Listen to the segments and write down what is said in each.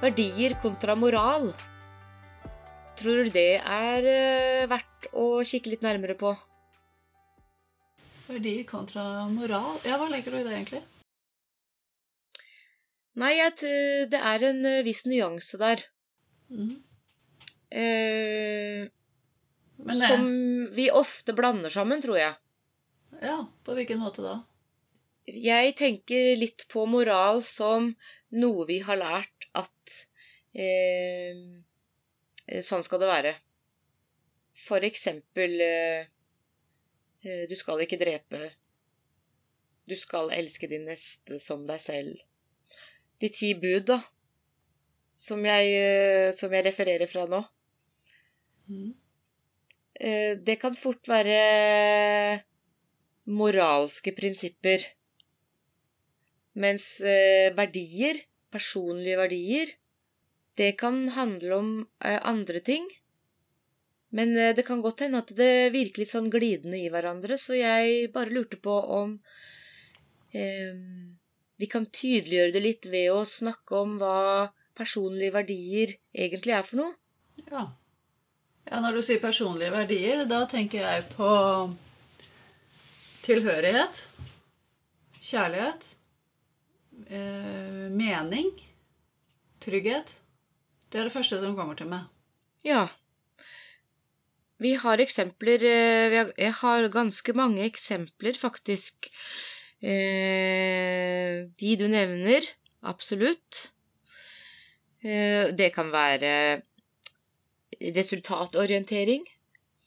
verdier kontra moral. Tror du det er eh, verdt å kikke litt nærmere på? Verdier kontra moral. Ja, hva legger du i det, egentlig? Nei, det er en eh, viss nyanse der. Mm. Eh, det, som vi ofte blander sammen, tror jeg. Ja, på hvilken måte da? Jeg tenker litt på moral som noe vi har lært at eh, sånn skal det være. For eksempel eh, eh, Du skal ikke drepe. Du skal elske din neste som deg selv. De ti bud, da. Som jeg, eh, som jeg refererer fra nå. Mm. Eh, Det kan fort være moralske prinsipper. Mens eh, verdier, personlige verdier, det kan handle om eh, andre ting. Men eh, det kan godt hende at det virker litt sånn glidende i hverandre, så jeg bare lurte på om eh, vi kan tydeliggjøre det litt ved å snakke om hva personlige verdier egentlig er for noe. Ja. ja. Når du sier personlige verdier, da tenker jeg på tilhørighet, kjærlighet, eh, mening, trygghet. Det er det første som kommer til meg. Ja. Vi har eksempler eh, vi har, Jeg har ganske mange eksempler, faktisk. Eh, de du nevner, absolutt. Eh, det kan være resultatorientering,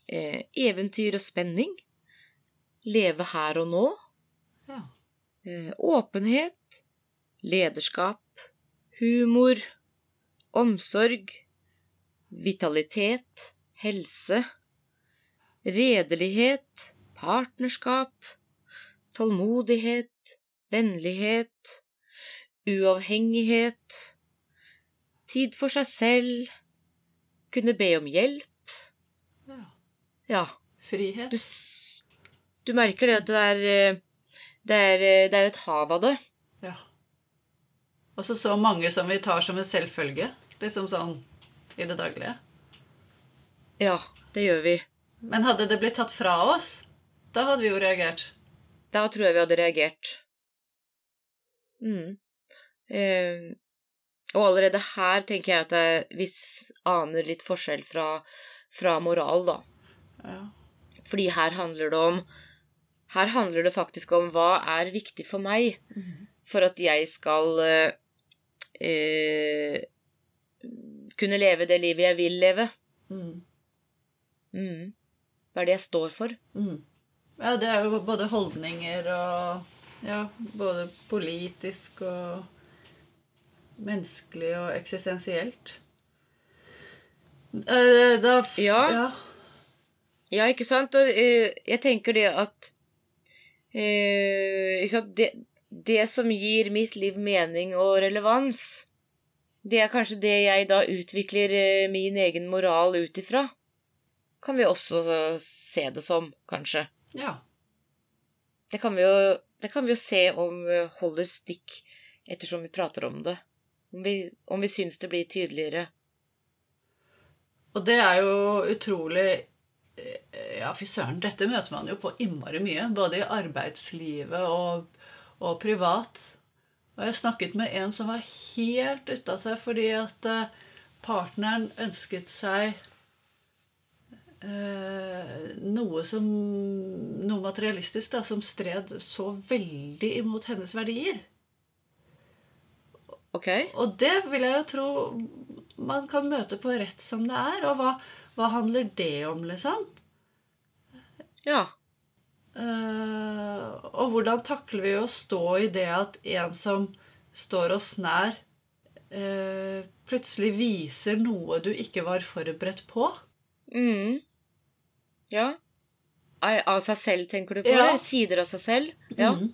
eh, eventyr og spenning, leve her og nå, Ja. eh, åpenhet, lederskap, humor, omsorg, vitalitet, helse, redelighet, partnerskap, tålmodighet, vennlighet, uavhengighet, tid for seg selv, kunne be om hjelp. ja. Ja, Frihet. du, du merker det at det er eh, det er, eh, det er et hav av det. Også så mange som vi tar som en selvfølge. Liksom sånn i det daglige. Ja, det gjør vi. Men hadde det blitt tatt fra oss, da hadde vi jo reagert. Da tror jeg vi hadde reagert. Mm. Eh, og allerede her tenker jeg at jeg, vi aner litt forskjell fra, fra moral, da. Ja. Fordi her handler det om Her handler det faktisk om hva er viktig for meg for at jeg skal eh, eh, kunne leve det livet jeg vil leve. Mm. Mm. Hva er det jeg står for? Mm. Ja, det er jo både holdninger og Ja, både politisk og menneskelig og eksistensielt. Eh, Da Ja. ja. Ja, ikke sant? Og eh, jeg tenker det at uh, ikke sant? Det, det som gir mitt liv mening og relevans, det er kanskje det jeg da utvikler eh, min egen moral ut ifra. Kan vi også eh, se det som, kanskje. ja. Det kan vi jo, det kan vi jo se om eh, holder stikk ettersom vi prater om det. Om vi, om vi syns det blir tydeligere. Og det er jo utrolig Ja, fy søren, dette møter man jo på innmari mye. Både i arbeidslivet og, og privat. Og jeg snakket med en som var helt ute av seg fordi at eh, partneren ønsket seg eh, noe som Noe materialistisk da, som stred så veldig imot hennes verdier. Ok? Og det vil jeg jo tro man kan møte på rett som det er. Og hva, hva handler det om, liksom? Ja. Eh, og hvordan takler vi å stå i det at en som står oss nær, eh, plutselig viser noe du ikke var forberedt på? Mm. Ja. Av av seg selv, tenker du på? Ja. Eller sider av seg selv? Ja. Mm.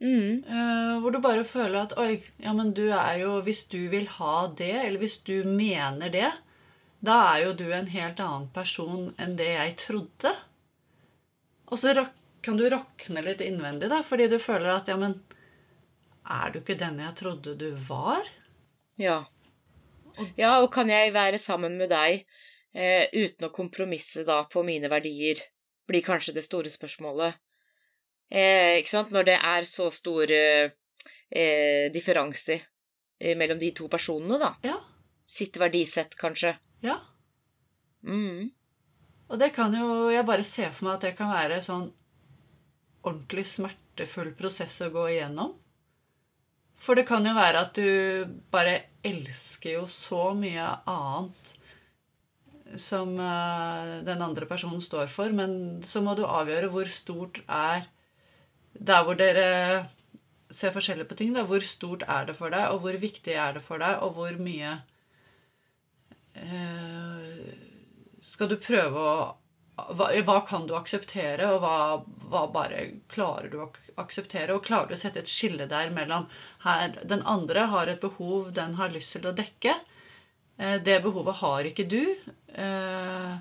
Mm. Uh, hvor du bare føler at Oi, ja, men du er jo Hvis du vil ha det, eller hvis du mener det, da er jo du en helt annen person enn det jeg trodde. Og så kan du rakne litt innvendig, da, fordi du føler at ja, men Er du ikke den jeg trodde du var? Ja. Ja, og kan jeg være sammen med deg eh, uten å kompromisse da på mine verdier? Blir kanskje det store spørsmålet. Eh, ikke sant? Når det er så stor eh, differanser differanse eh, mellom de to personene, da. Ja. Sitt verdisett, kanskje. Ja. Mm. Og det kan jo Jeg bare ser for meg at det kan være sånn ordentlig smertefull prosess å gå igjennom. For det kan jo være at du bare elsker jo så mye annet som eh, den andre personen står for, men så må du avgjøre hvor stort er Der hvor dere ser forskjellig på ting, da, hvor stort er det for deg, og hvor viktig er det for deg, og hvor mye eh, skal du prøve å hva, hva kan du akseptere, og hva, hva bare klarer du å akseptere? Og klarer du å sette et skille der mellom her, Den andre har et behov den har lyst til å dekke. Eh, Det behovet har ikke du. Eh,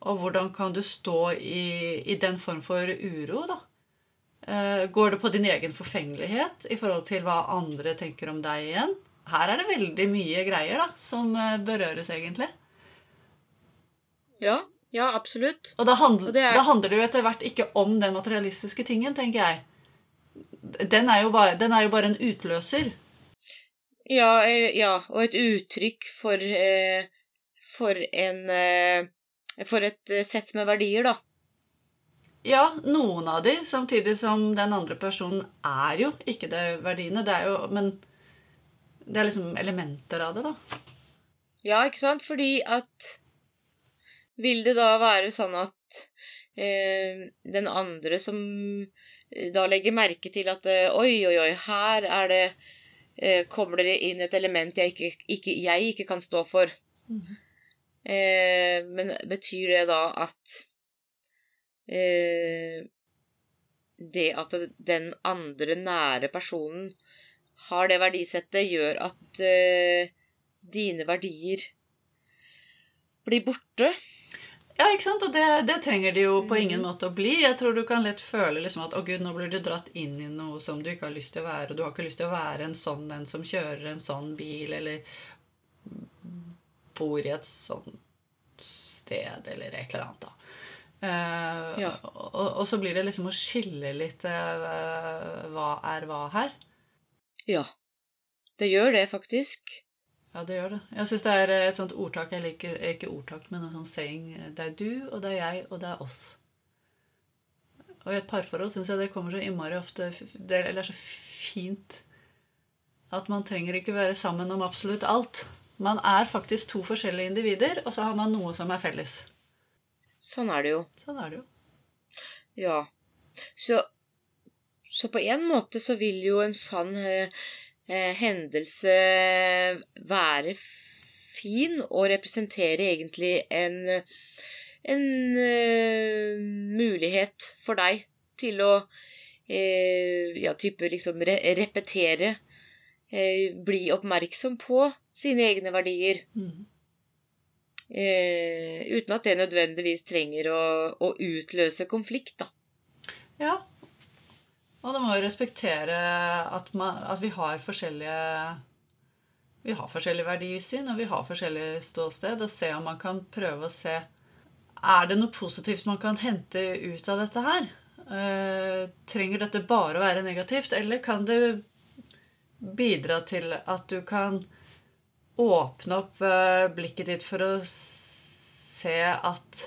Og hvordan kan du stå i, i den form for uro, da? Eh, Går det på din egen forfengelighet i forhold til hva andre tenker om deg igjen? Her er det veldig mye greier da, som berøres, egentlig. Ja, ja, absolutt. Og da handler, Og det er- da handler det jo etter hvert ikke om den materialistiske tingen, tenker jeg. Den er jo bare, den er jo bare en utløser. Ja, ja, og et uttrykk for eh, For en eh, For et eh, sett med verdier, da. Ja, noen av de, samtidig som den andre personen er jo ikke det verdiene. Det er jo, men det er liksom elementer av det, da. Ja, ikke sant? Fordi at Vil det da være sånn at eh, den andre som eh, da legger merke til at eh, oi, oi, oi, her er det eh, Kommer det inn et element jeg ikke, ikke, jeg ikke kan stå for. Eh, men betyr det da at eh, det at den andre nære personen har det verdisettet, gjør at dine verdier blir borte? Ja, ikke sant? Og det, det trenger de jo på ingen måte å bli. Jeg tror du kan lett føle liksom at å gud, nå blir du dratt inn i noe som du ikke har lyst til å være. Og du har ikke lyst til å være en sånn en som kjører en sånn bil, eller bor i et sånt sted, eller et eller annet, da. Uh, Ja. og, og så blir det liksom å skille litt uh, hva er hva her. Ja. Det gjør det, faktisk. Ja, det gjør det. Jeg syns det er et sånt ordtak jeg liker. Ikke ordtak, men en sånn saying. Det er du, og det er jeg, og det er oss. Og i et parforhold syns jeg det kommer så innmari ofte det, Eller er så fint at man trenger ikke være sammen om absolutt alt. Man er faktisk to forskjellige individer, og så har man noe som er felles. Sånn er det jo. Sånn er det jo. Ja. Så, så på en måte så vil jo en sånn eh, eh, hendelse være fin og representere egentlig en, en eh, mulighet for deg til å eh, ja, type liksom re repetere, eh, bli oppmerksom på sine egne verdier. Mm. Eh, uten at det nødvendigvis trenger å, å utløse konflikt, da. Ja. Og du må jo respektere at, man, at vi har forskjellige Vi har forskjellig verdisyn, og vi har forskjellig ståsted, og se om man kan prøve å se Er det noe positivt man kan hente ut av dette her? Uh, trenger dette bare å være negativt, eller kan det bidra til at du kan åpne opp uh, blikket ditt for å se at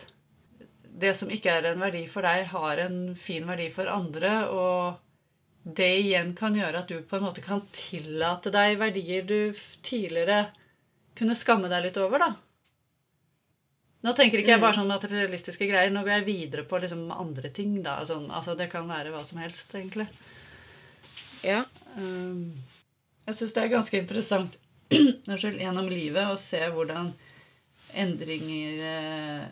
det som ikke er en verdi for deg, har en fin verdi for andre, og det igjen kan gjøre at du på en måte kan tillate deg verdier du tidligere kunne skamme deg litt over, da. Nå tenker ikke jeg bare sånn materialistiske greier. Nå går jeg videre på liksom andre ting, da. Sånn, altså, det kan være hva som helst, egentlig. Ja. Um, jeg syns det er ganske interessant gjennom livet å se hvordan endringer eh,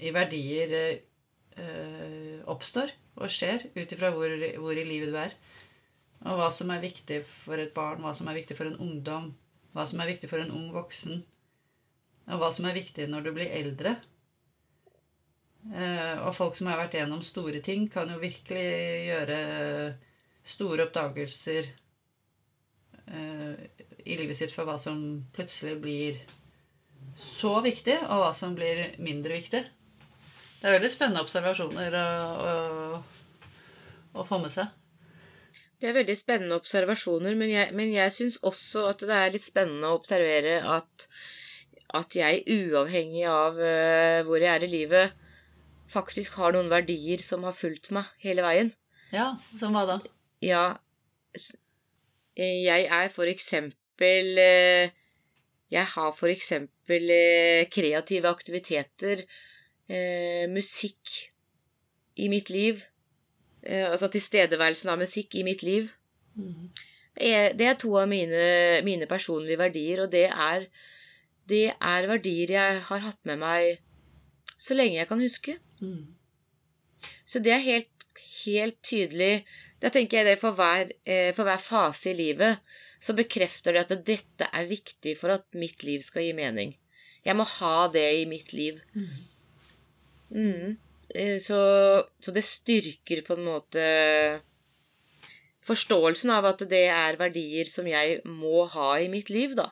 i verdier eh, oppstår og skjer ut ifra hvor, hvor i livet du er. Og hva som er viktig for et barn, hva som er viktig for en ungdom, hva som er viktig for en ung voksen, og hva som er viktig når du blir eldre. Eh, og folk som har vært gjennom store ting, kan jo virkelig gjøre store oppdagelser eh, i livet sitt for hva som plutselig blir så viktig, og hva som blir mindre viktig. Det er veldig spennende observasjoner å, å, å få med seg. Det er veldig spennende observasjoner, men jeg, men jeg syns også at det er litt spennende å observere at, at jeg, uavhengig av uh, hvor jeg er i livet, faktisk har noen verdier som har fulgt meg hele veien. Ja, som hva da? Ja, jeg er for eksempel uh, Jeg har for eksempel uh, kreative aktiviteter, musikk i mitt liv Eh, altså tilstedeværelsen av musikk i mitt liv. Mm. Det er to av mine, mine, personlige verdier, og det er, det er verdier jeg har hatt med meg så lenge jeg kan huske. Mm. Så det er helt, helt tydelig Da tenker jeg det for hver, eh, for hver fase i livet så bekrefter det at dette er viktig for at mitt liv skal gi mening. Jeg må ha det i mitt liv. Mm. Mm. Eh, så, så, det styrker på en måte forståelsen av at det er verdier som jeg må ha i mitt liv, da.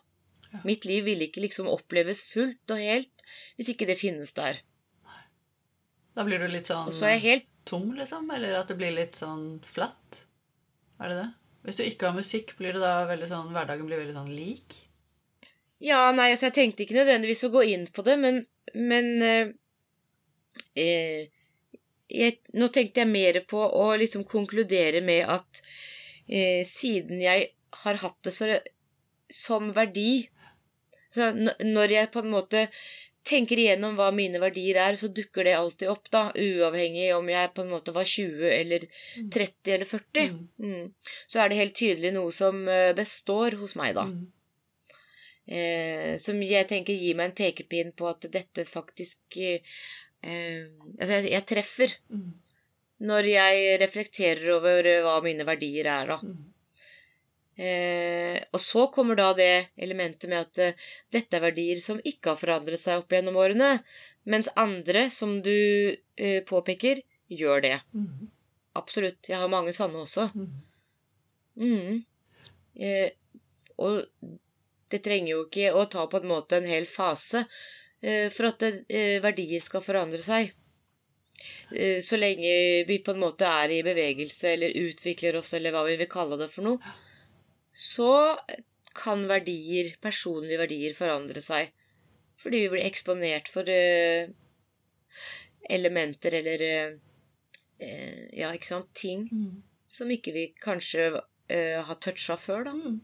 Ja. Mitt liv vil ikke liksom oppleves fullt og helt hvis ikke det finnes der. Da blir du litt sånn så helt... tom, liksom? Eller at det blir litt sånn flatt? Er det det? Hvis du ikke har musikk, blir det da veldig sånn hverdagen blir veldig sånn lik? Ja, nei, altså jeg tenkte ikke nødvendigvis å gå inn på det, men, men eh, jeg, Nå tenkte jeg mer på å liksom konkludere med at eh, siden jeg har hatt det så, som verdi så Når jeg på en måte tenker igjennom hva mine verdier er, så dukker det alltid opp, da, uavhengig om jeg på en måte var 20 eller 30 mm. eller 40. Mm. Mm. Så er det helt tydelig noe som eh, består hos meg, da. Mm. Eh, som jeg tenker gir meg en pekepinn på at dette faktisk eh, Altså, jeg, treffer mm. når jeg reflekterer over eh, hva mine verdier er, da. Mm. Eh, og så kommer da det elementet med at uh, dette er verdier som ikke har forandret seg opp gjennom årene, mens andre, som du uh, påpeker, gjør det. Mm. Absolutt. Jeg har mange sanne også. Mm. Eh, og det trenger jo ikke å ta på en måte en hel fase Eh, for at eh, verdier skal forandre seg. Eh, så lenge vi på en måte er i bevegelse eller utvikler oss, eller hva vi vil kalle det for noe, så kan verdier, personlige verdier, forandre seg. Fordi vi blir eksponert for elementer eller Ja, ikke sant? Ting mm. som ikke vi kanskje har toucha før, da. Mm.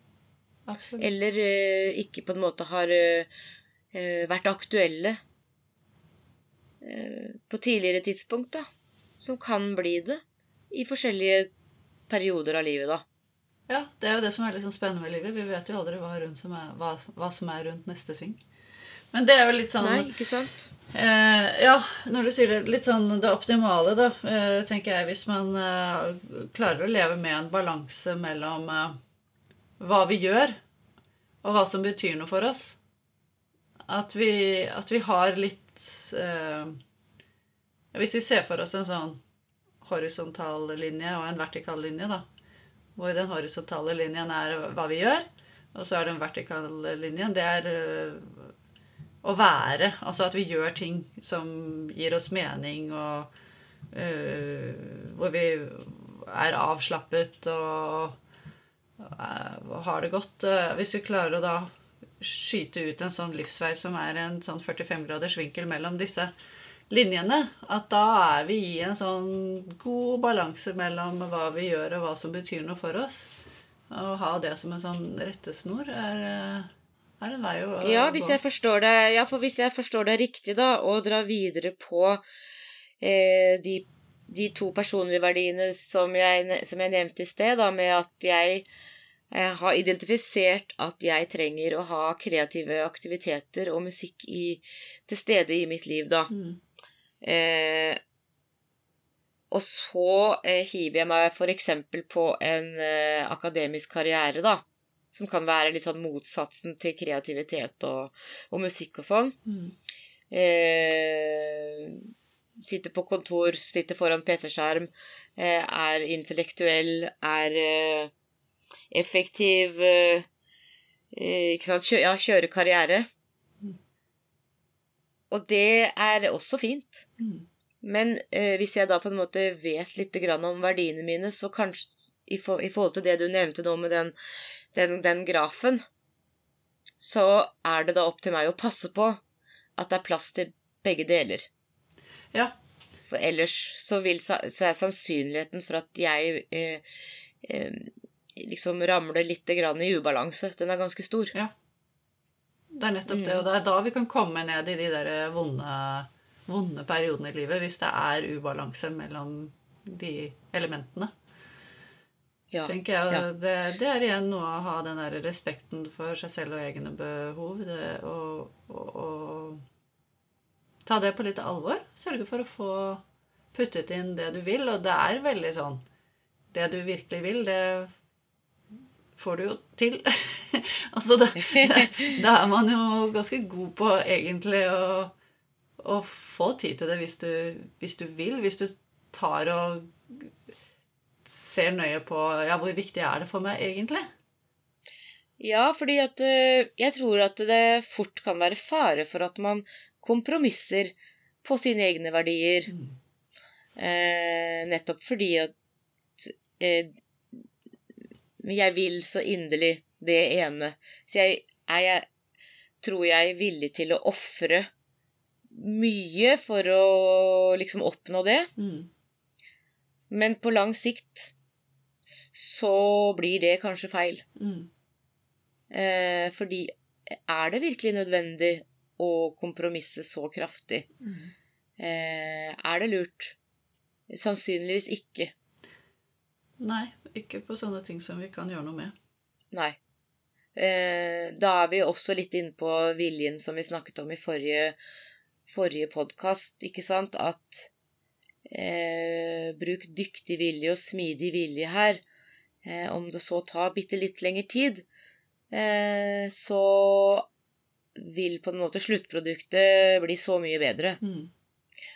Eller ikke på en måte har Eh, vært aktuelle eh, på tidligere tidspunkt, da. Som kan bli det i forskjellige perioder av livet, da. Ja, det er jo det som er sånn spennende med livet. Vi vet jo aldri hva, som er, hva, hva som er rundt neste sving. Men det er jo litt sånn Nei, ikke sant? Eh, ja, når du sier det, litt sånn det optimale, da, eh, tenker jeg, hvis man eh, klarer å leve med en balanse mellom eh, hva vi gjør, og hva som betyr noe for oss, at vi, at vi har litt eh, Hvis vi ser for oss en sånn horisontal linje og en vertikal linje, da, hvor den horisontale linjen er hva vi gjør, og så er den vertikale linjen det er eh, å være. Altså at vi gjør ting som gir oss mening, og uh, hvor vi er avslappet og, uh, har det godt. Uh, hvis vi klarer å da skyte ut en sånn livsvei som er en sånn 45 graders vinkel mellom disse linjene, at da er vi i en sånn god balanse mellom hva vi gjør, og hva som betyr noe for oss. Å ha det som en sånn rettesnor er, er en vei å, ja, hvis gå. Jeg forstår det, ja, for hvis jeg forstår det riktig, da, og drar videre på eh, de, de, to personlige verdiene som jeg, som jeg nevnte i sted, da, med at jeg har identifisert at jeg trenger å ha kreative aktiviteter og musikk i, til stede i mitt liv, da. Mm. Eh, og så eh, hiver jeg meg f.eks. på en eh, akademisk karriere, da. Som kan være litt sånn motsatsen til kreativitet og, og musikk og sånn. Mm. Eh, sitter på kontor, sitter foran PC-skjerm, eh, er intellektuell, er eh, effektiv, eh, Ikke sant? Kjø, ja, kjøre karriere. Og det er også fint. Mm. Men eh, hvis jeg da på en måte vet litt om verdiene mine, så kanskje i, for, i forhold til det du nevnte nå med den, den, den grafen, så er det da opp til meg å passe på at det er plass til begge deler. Ja. For ellers så, vil, så er sannsynligheten for at jeg eh, eh, liksom ramler litt grann i ubalanse, den er ganske stor. Det er nettopp det, Mm. og det er da vi kan komme ned i de der vonde, vonde periodene i livet, hvis det er ubalanse mellom de elementene. Ja. tenker jeg. ja. Det, det er igjen noe å ha den der respekten for seg selv og egne behov. Det, og, og, og ta det på litt alvor. Sørge for å få puttet inn det du vil. Og det er veldig sånn Det du virkelig vil, det får du jo til. altså, da, det, da er man jo ganske god på egentlig å, å få tid til det hvis du, hvis du vil. Hvis du tar og ser nøye på ja, hvor viktig er det for meg egentlig. Ja, fordi at eh, jeg tror at det fort kan være fare for at man kompromisser på sine egne verdier. Eh, nettopp fordi at eh, jeg vil så inderlig det ene. Så jeg er jeg, tror jeg er villig til å ofre mye for å liksom oppnå det. Mm. Men på lang sikt så blir det kanskje feil. Mm. Eh, fordi er det virkelig nødvendig å kompromisse så kraftig? Mm. Eh, er det lurt? Sannsynligvis ikke. Nei, ikke på sånne ting som vi kan gjøre noe med. Nei. Eh, da er vi også litt inne på viljen som vi snakket om i forrige, forrige podkast, ikke sant? At eh, bruk dyktig vilje og smidig vilje her. Eh, om det så tar bitte litt lengre tid, eh, så vil på en måte sluttproduktet bli så mye bedre. Mm.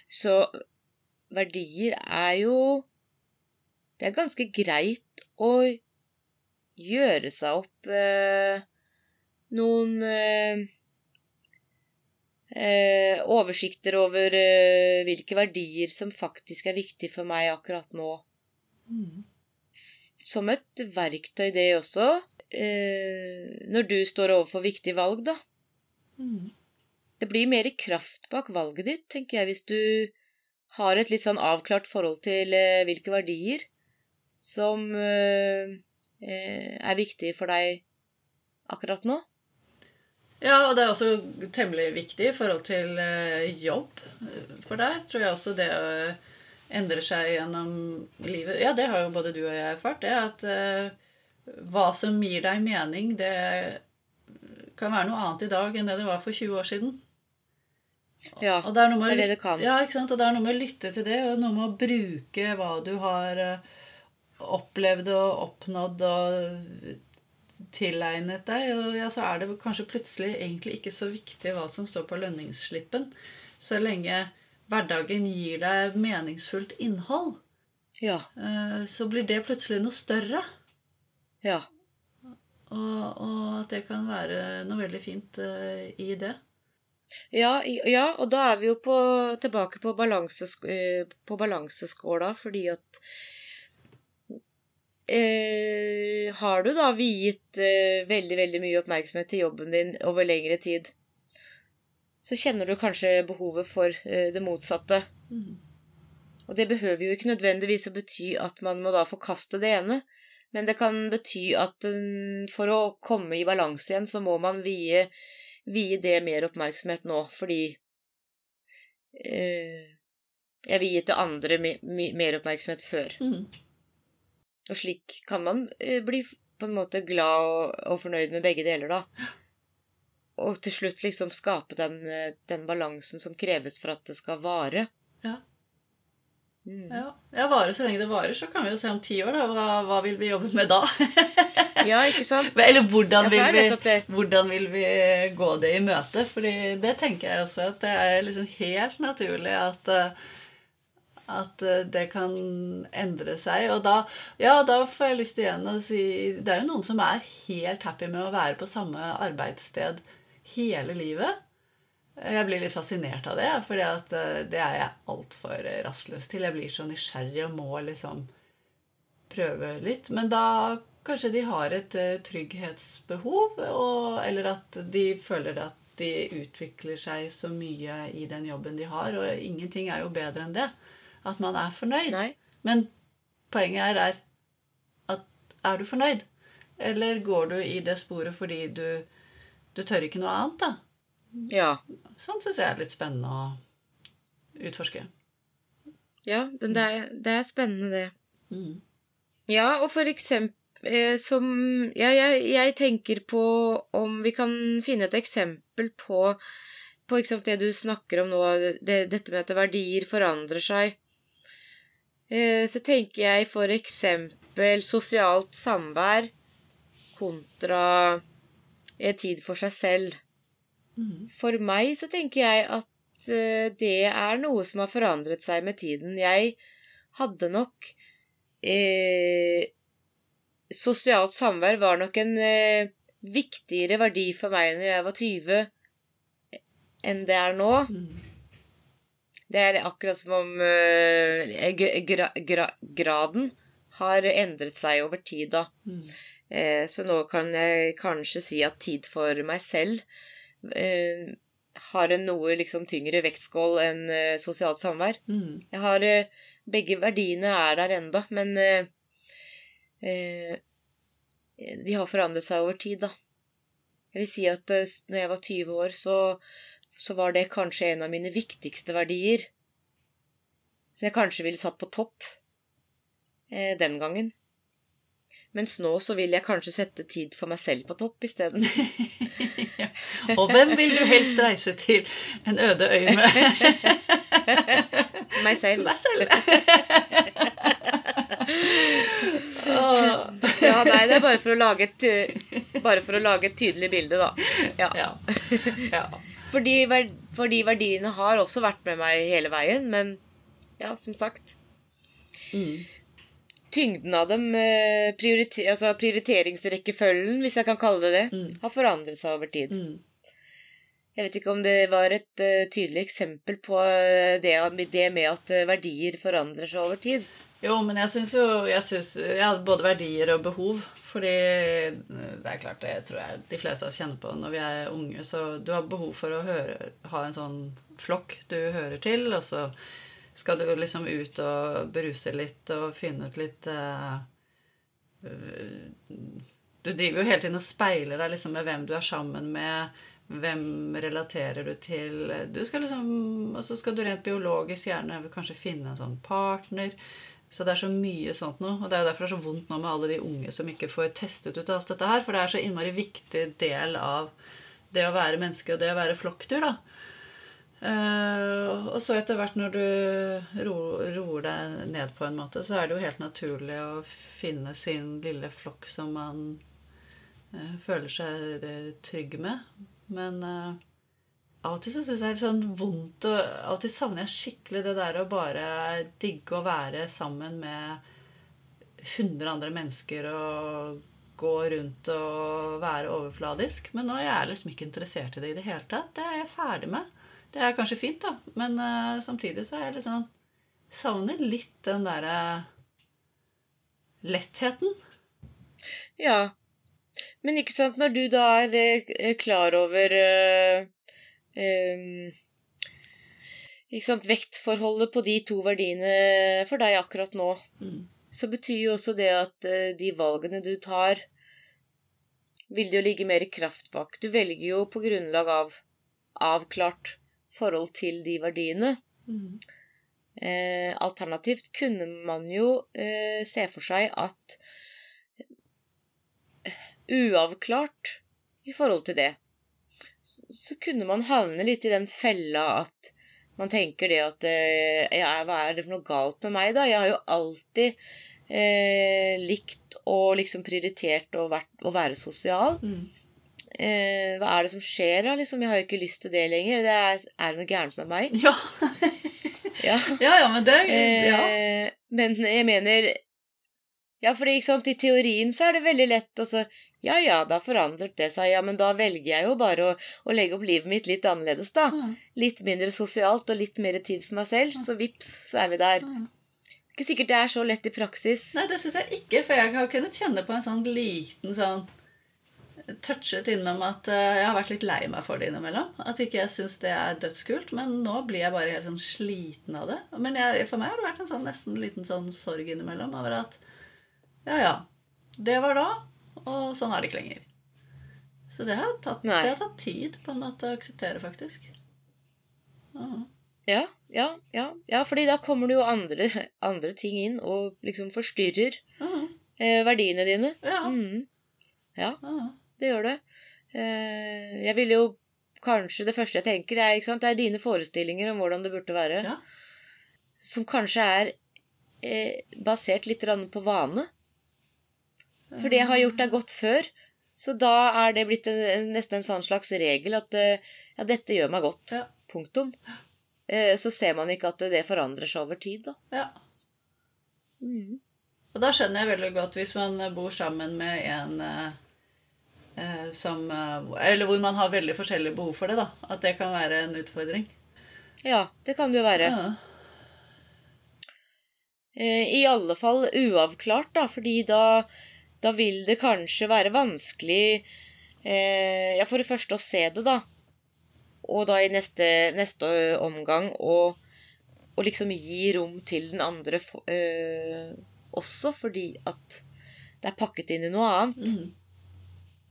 Så verdier er jo Det er ganske greit å gjøre seg opp eh, noen eh, eh, oversikter over eh, hvilke verdier som faktisk er viktig for meg akkurat nå. Mm. Som et verktøy, det også. Eh, når du står overfor viktige valg, da. Mm. Det blir mer kraft bak valget ditt, tenker jeg, hvis du har et litt sånn avklart forhold til hvilke verdier som eh, eh, er viktig for deg akkurat nå. Ja, og det er også temmelig viktig i forhold til eh, jobb. For deg. tror jeg også det endrer seg gjennom livet. Ja, det har jo både du og jeg erfart. Det at hva som gir deg mening, det kan være noe annet i dag enn det det var for 20 år siden. Ja, Og det er noe med, det er det det kan. Ja, ikke sant? Og det er noe med å lytte til det, og noe med å bruke hva du har opplevd og oppnådd og tilegnet deg. Og ja, så er det kanskje plutselig egentlig ikke så viktig hva som står på lønningsslippen, så lenge hverdagen gir deg meningsfullt innhold, Ja. eh, så blir det plutselig noe større. Ja. Og, og at det kan være noe veldig fint eh, i det. Ja, ja, og da er vi jo på, tilbake på, balansesk eh, på balanseskåla, fordi at eh, Har du da viet eh, veldig, veldig mye oppmerksomhet til jobben din over lengre tid, så kjenner du kanskje behovet for eh, det motsatte. Mm. Og det behøver jo ikke nødvendigvis å bety at man må da forkaste det ene, men det kan bety at mm, for å komme i balanse igjen, så må man vie, vie det mer oppmerksomhet nå, fordi eh, jeg viet det andre me, me, mer oppmerksomhet før. Mm. Og slik kan man eh, bli på en måte glad og, og fornøyd med begge deler, da. Og til slutt liksom skape den, eh, den balansen som kreves for at det skal vare. Ja. Mm. Ja. ja, vare så lenge det varer, så kan vi jo se om ti år, da. Hva, hva vil vi jobbe med da? ja, ikke sant? Eller hvordan vil, vi, hvordan vil vi gå det i møte? Fordi det tenker jeg også at det er liksom helt naturlig at, eh, At eh, det kan endre seg. Og da, ja, da får jeg lyst igjen å si Det er jo noen som er helt happy med å være på samme arbeidssted hele livet. Jeg blir litt fascinert av det, for det er jeg altfor rastløs til. Jeg blir så nysgjerrig og må liksom prøve litt. Men da kanskje de har et trygghetsbehov, og, eller at de føler at de utvikler seg så mye i den jobben de har. Og ingenting er jo bedre enn det. At man er fornøyd. Nei. Men poenget er, er at er du fornøyd? Eller går du i det sporet fordi du, du tør ikke noe annet, da? Ja. Sånn syns jeg er litt spennende å utforske. Ja, men det er, det er spennende, det. Mm. Ja, og for eksempel eh, som Ja, jeg, jeg tenker på om vi kan finne et eksempel på på eksempel det du snakker om nå, det, dette med at verdier forandrer seg. Eh, så tenker jeg for eksempel sosialt samvær kontra en tid for seg selv. Mm. For meg så tenker jeg at eh, det er noe som har forandret seg med tiden. Jeg hadde nok eh, Sosialt samvær var nok en eh, viktigere verdi for meg når jeg var 20 enn det er nå. Mm. Det er akkurat som om eh, gra gra graden har endret seg over tid, da. Mm. Eh, så nå kan jeg kanskje si at tid for meg selv eh, har en noe liksom tyngre vektskål enn sosialt samvær. Mm. Jeg har Begge verdiene er der enda, men eh, eh, de har forandret seg over tid, da. Jeg vil si at eh, når jeg var 20 år, så, så var det kanskje en av mine viktigste verdier. Som jeg kanskje ville satt på topp eh, den gangen. Mens nå så vil jeg kanskje sette tid for meg selv på topp isteden. ja. Og hvem vil du helst reise til en øde øy med? meg selv. Meg selv. Ja, nei, det er bare for å lage et, bare for å lage et tydelig bilde, da. Ja. ja. ja. Fordi, fordi verdiene har også vært med meg hele veien, men ja, som sagt Mm. Tyngden av dem, prioriter, altså prioriteringsrekkefølgen, hvis jeg kan kalle det det, Mm. har forandret seg over tid. Mm. Jeg vet ikke om det var et uh, tydelig eksempel på eh, det, det med at eh, verdier forandrer seg over tid. Jo, men jeg syns jo jeg synes, ja, Både verdier og behov. Fordi det er klart, det tror jeg de fleste av oss kjenner på når vi er unge. Så du har behov for å høre, ha en sånn flokk du hører til, og så skal du liksom ut og beruse litt og finne ut litt uh, Du driver jo hele tiden og speiler deg liksom med hvem du er sammen med. Hvem relaterer du til? Du skal liksom, Og så skal du rent biologisk gjerne kanskje finne en sånn partner. Så det er så mye sånt nå. Og det er jo derfor det er så vondt nå med alle de unge som ikke får testet ut alt dette her. For det er så innmari viktig del av det å være menneske og det å være flokkdyr, da. Uh, og så etter hvert når du roer, deg ned på en måte, så er det jo helt naturlig å finne sin lille flokk som man uh, føler seg eh, trygg med. Men eh, av og til så syns jeg det er sånn vondt og Av og til savner jeg skikkelig det der å bare digge å være sammen med 100 andre mennesker og gå rundt og være overfladisk. Men nå er jeg liksom ikke interessert i det i det hele tatt. Det er jeg ferdig med. Det er kanskje fint, da, men uh, samtidig så er jeg litt sånn Savner litt den derre lettheten. Ja. Men ikke sant, når du da er eh, klar over ikke sant, vektforholdet på de to verdiene for deg akkurat nå, Mm. så betyr jo også det at eh, de valgene du tar, vil det jo ligge mer kraft bak. Du velger jo på grunnlag av avklart forhold til de verdiene. Mm. Eh, alternativt kunne man jo eh, se for seg at eh, uavklart i forhold til det, så, kunne man havne litt i den fella at man tenker det at eh, ja, Hva er det for noe galt med meg, da? Jeg har jo alltid eh, likt og liksom prioritert å, vært, å være sosial. Mm. Eh, hva er det som skjer da? Liksom, jeg har jo ikke lyst til det lenger. Det er, er det noe gærent med meg? Ja. Ja. Ja, ja, men det Ja. Eh, men jeg mener Ja, fordi sant, i teorien så er det veldig lett å så Ja ja, da forandret det seg. Ja, men da velger jeg jo bare å, å legge opp livet mitt litt annerledes, da. Ja. Litt mindre sosialt og litt mer tid for meg selv. Så vips, så er vi der. Ja. Ikke sikkert det er så lett i praksis. Nei, det syns jeg ikke, for jeg har kunnet kjenne på en sånn liten sånn Touchet innom at eh, jeg har vært litt lei meg for det innimellom. At ikke jeg syns det er dødskult. Men nå blir jeg bare helt sånn sliten av det. Men jeg, for meg har det vært en sånn nesten liten sånn sorg innimellom over at ja, ja. Det var da, og sånn er det ikke lenger. Så det har tatt, det har tatt tid på en måte å akseptere, faktisk. Ja. Ja, ja, ja. ja fordi da kommer det jo andre, andre ting inn og liksom forstyrrer Ja. eh, verdiene dine. Ja. Mm. Ja, ja. det gjør det. Eh, jeg vil jo kanskje Det første jeg tenker, er det er dine forestillinger om hvordan det burde være. Ja. Som kanskje er eh, basert litt på vane. Fordi jeg har gjort deg godt før. Så da er det blitt en, en, nesten en sånn slags regel at eh, ja, dette gjør meg godt. Ja. Punktum. Eh, så ser man ikke at det forandrer seg over tid, da. ja. Mm. Og da skjønner jeg veldig godt hvis man bor sammen med en eh, eh, som Eller hvor man har veldig forskjellige behov for det, da. At det kan være en utfordring. Ja, det kan det jo være. Ja. Eh, I alle fall uavklart, da, fordi da, da vil det kanskje være vanskelig eh, Ja, for det første å se det, da. Og da i neste, neste omgang å å liksom gi rom til den andre for, eh, også, fordi at det er pakket inn i noe annet. Mm.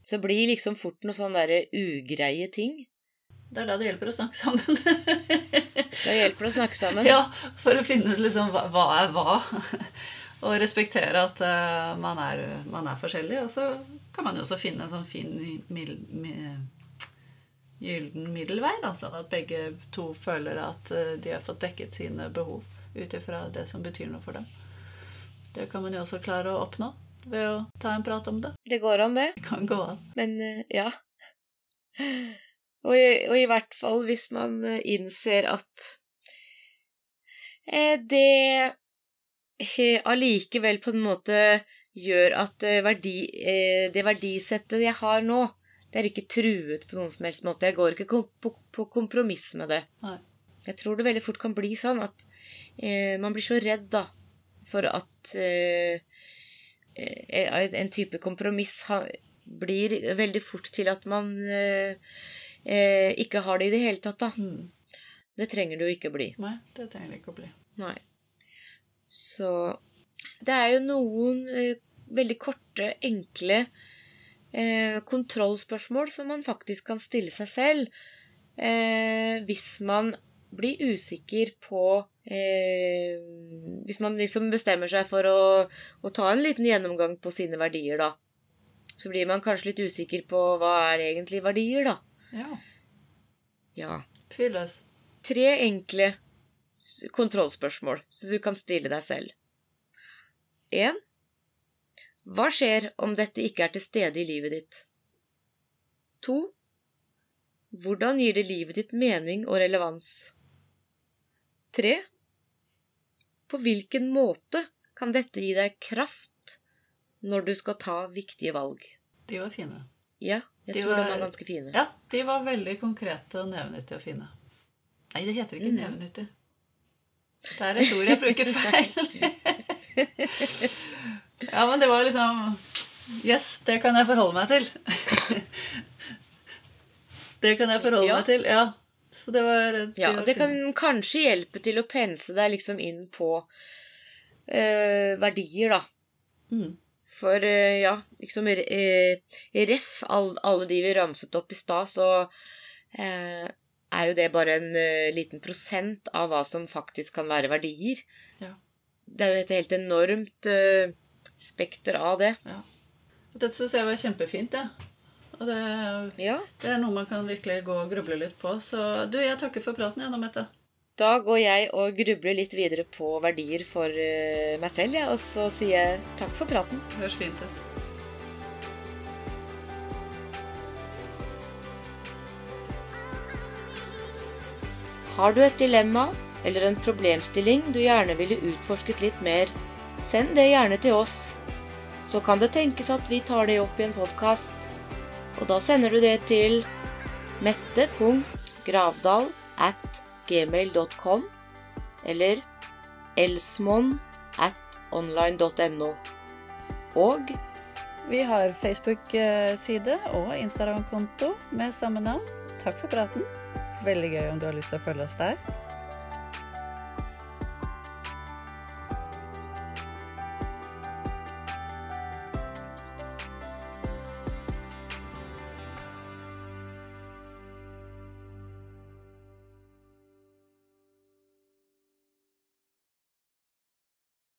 Så det blir liksom fort noen sånne derre ugreie ting. Det er da det hjelper å snakke sammen. Da hjelper det å snakke sammen. ja, For å finne ut liksom hva, hva er hva. Og respektere at uh, man, er, man er forskjellig. Og så kan man jo også finne en sånn fin mil, mil, gyllen middelvei, da, sånn at begge to føler at uh, de har fått dekket sine behov ut ifra det som betyr noe for dem. Det kan man jo også klare å oppnå ved å ta en prat om det. Det går an, det. Det kan gå an. Men uh, ja. Og i, og i hvert fall hvis man innser at eh, det allikevel på en måte gjør at eh, verdi, eh, det verdisettet jeg har nå, det er ikke truet på noen som helst måte. Jeg går ikke på, på kompromiss med det. Nei. Jeg tror det veldig fort kan bli sånn at eh, man blir så redd, da, for at eh, eh, en type kompromiss ha, blir veldig fort til at man eh, ikke har det i det hele tatt, da. Mm. Det trenger det jo ikke bli. Nei, det trenger det ikke å bli. Nei. Så Det er jo noen eh, veldig korte, enkle eh, kontrollspørsmål som man faktisk kan stille seg selv eh, hvis man blir usikker på eh, Hvis man liksom bestemmer seg for å, å ta en liten gjennomgang på sine verdier, da. Så blir man kanskje litt usikker på hva er egentlig verdier, da. Ja. Ja. Fyll oss. Tre enkle kontrollspørsmål så du kan stille deg selv. 1. Hva skjer om dette ikke er til stede i livet ditt? 2. Hvordan gir det livet ditt mening og relevans? 3. På hvilken måte kan dette gi deg kraft når du skal ta viktige valg? De var fine. Ja, jeg De tror de var- var ganske fine. Ja, de var veldig konkrete og nevenyttige og fine. Nei, det heter ikke mm. nevenyttig. Det er et ord jeg bruker feil. ja, men det var liksom Yes, det kan jeg forholde meg til. det kan jeg forholde Ja. meg til, ja. Så det var det Ja, var det kan kanskje hjelpe til å pense deg liksom inn på øh, verdier, da. Mm. For eh, ja, liksom eh, ref all, alle de vi ramset opp i stad, så er jo det bare en uh, liten prosent av hva som faktisk kan være verdier. Ja. Det er jo et helt enormt uh, spekter av det. Dette syns jeg var kjempefint, jeg. Ja. Og det, Ja. det er noe man kan virkelig gå og gruble litt på. Så du, jeg takker for praten, gjennom dette. Da går jeg og grubler litt videre på verdier for uh, meg selv, jeg, og så sier jeg takk for praten. Høres fint ut. Har du et dilemma eller en problemstilling du gjerne ville utforsket litt mer, send det gjerne til oss. Så kan det tenkes at vi tar det opp i en podkast. Og da sender du det til mette.gravdal at gmail.com eller elsmon at online.no. Og Vi har Facebook-side og Instagram-konto med samme navn. Takk for praten. Veldig gøy om du har lyst til å følge oss der.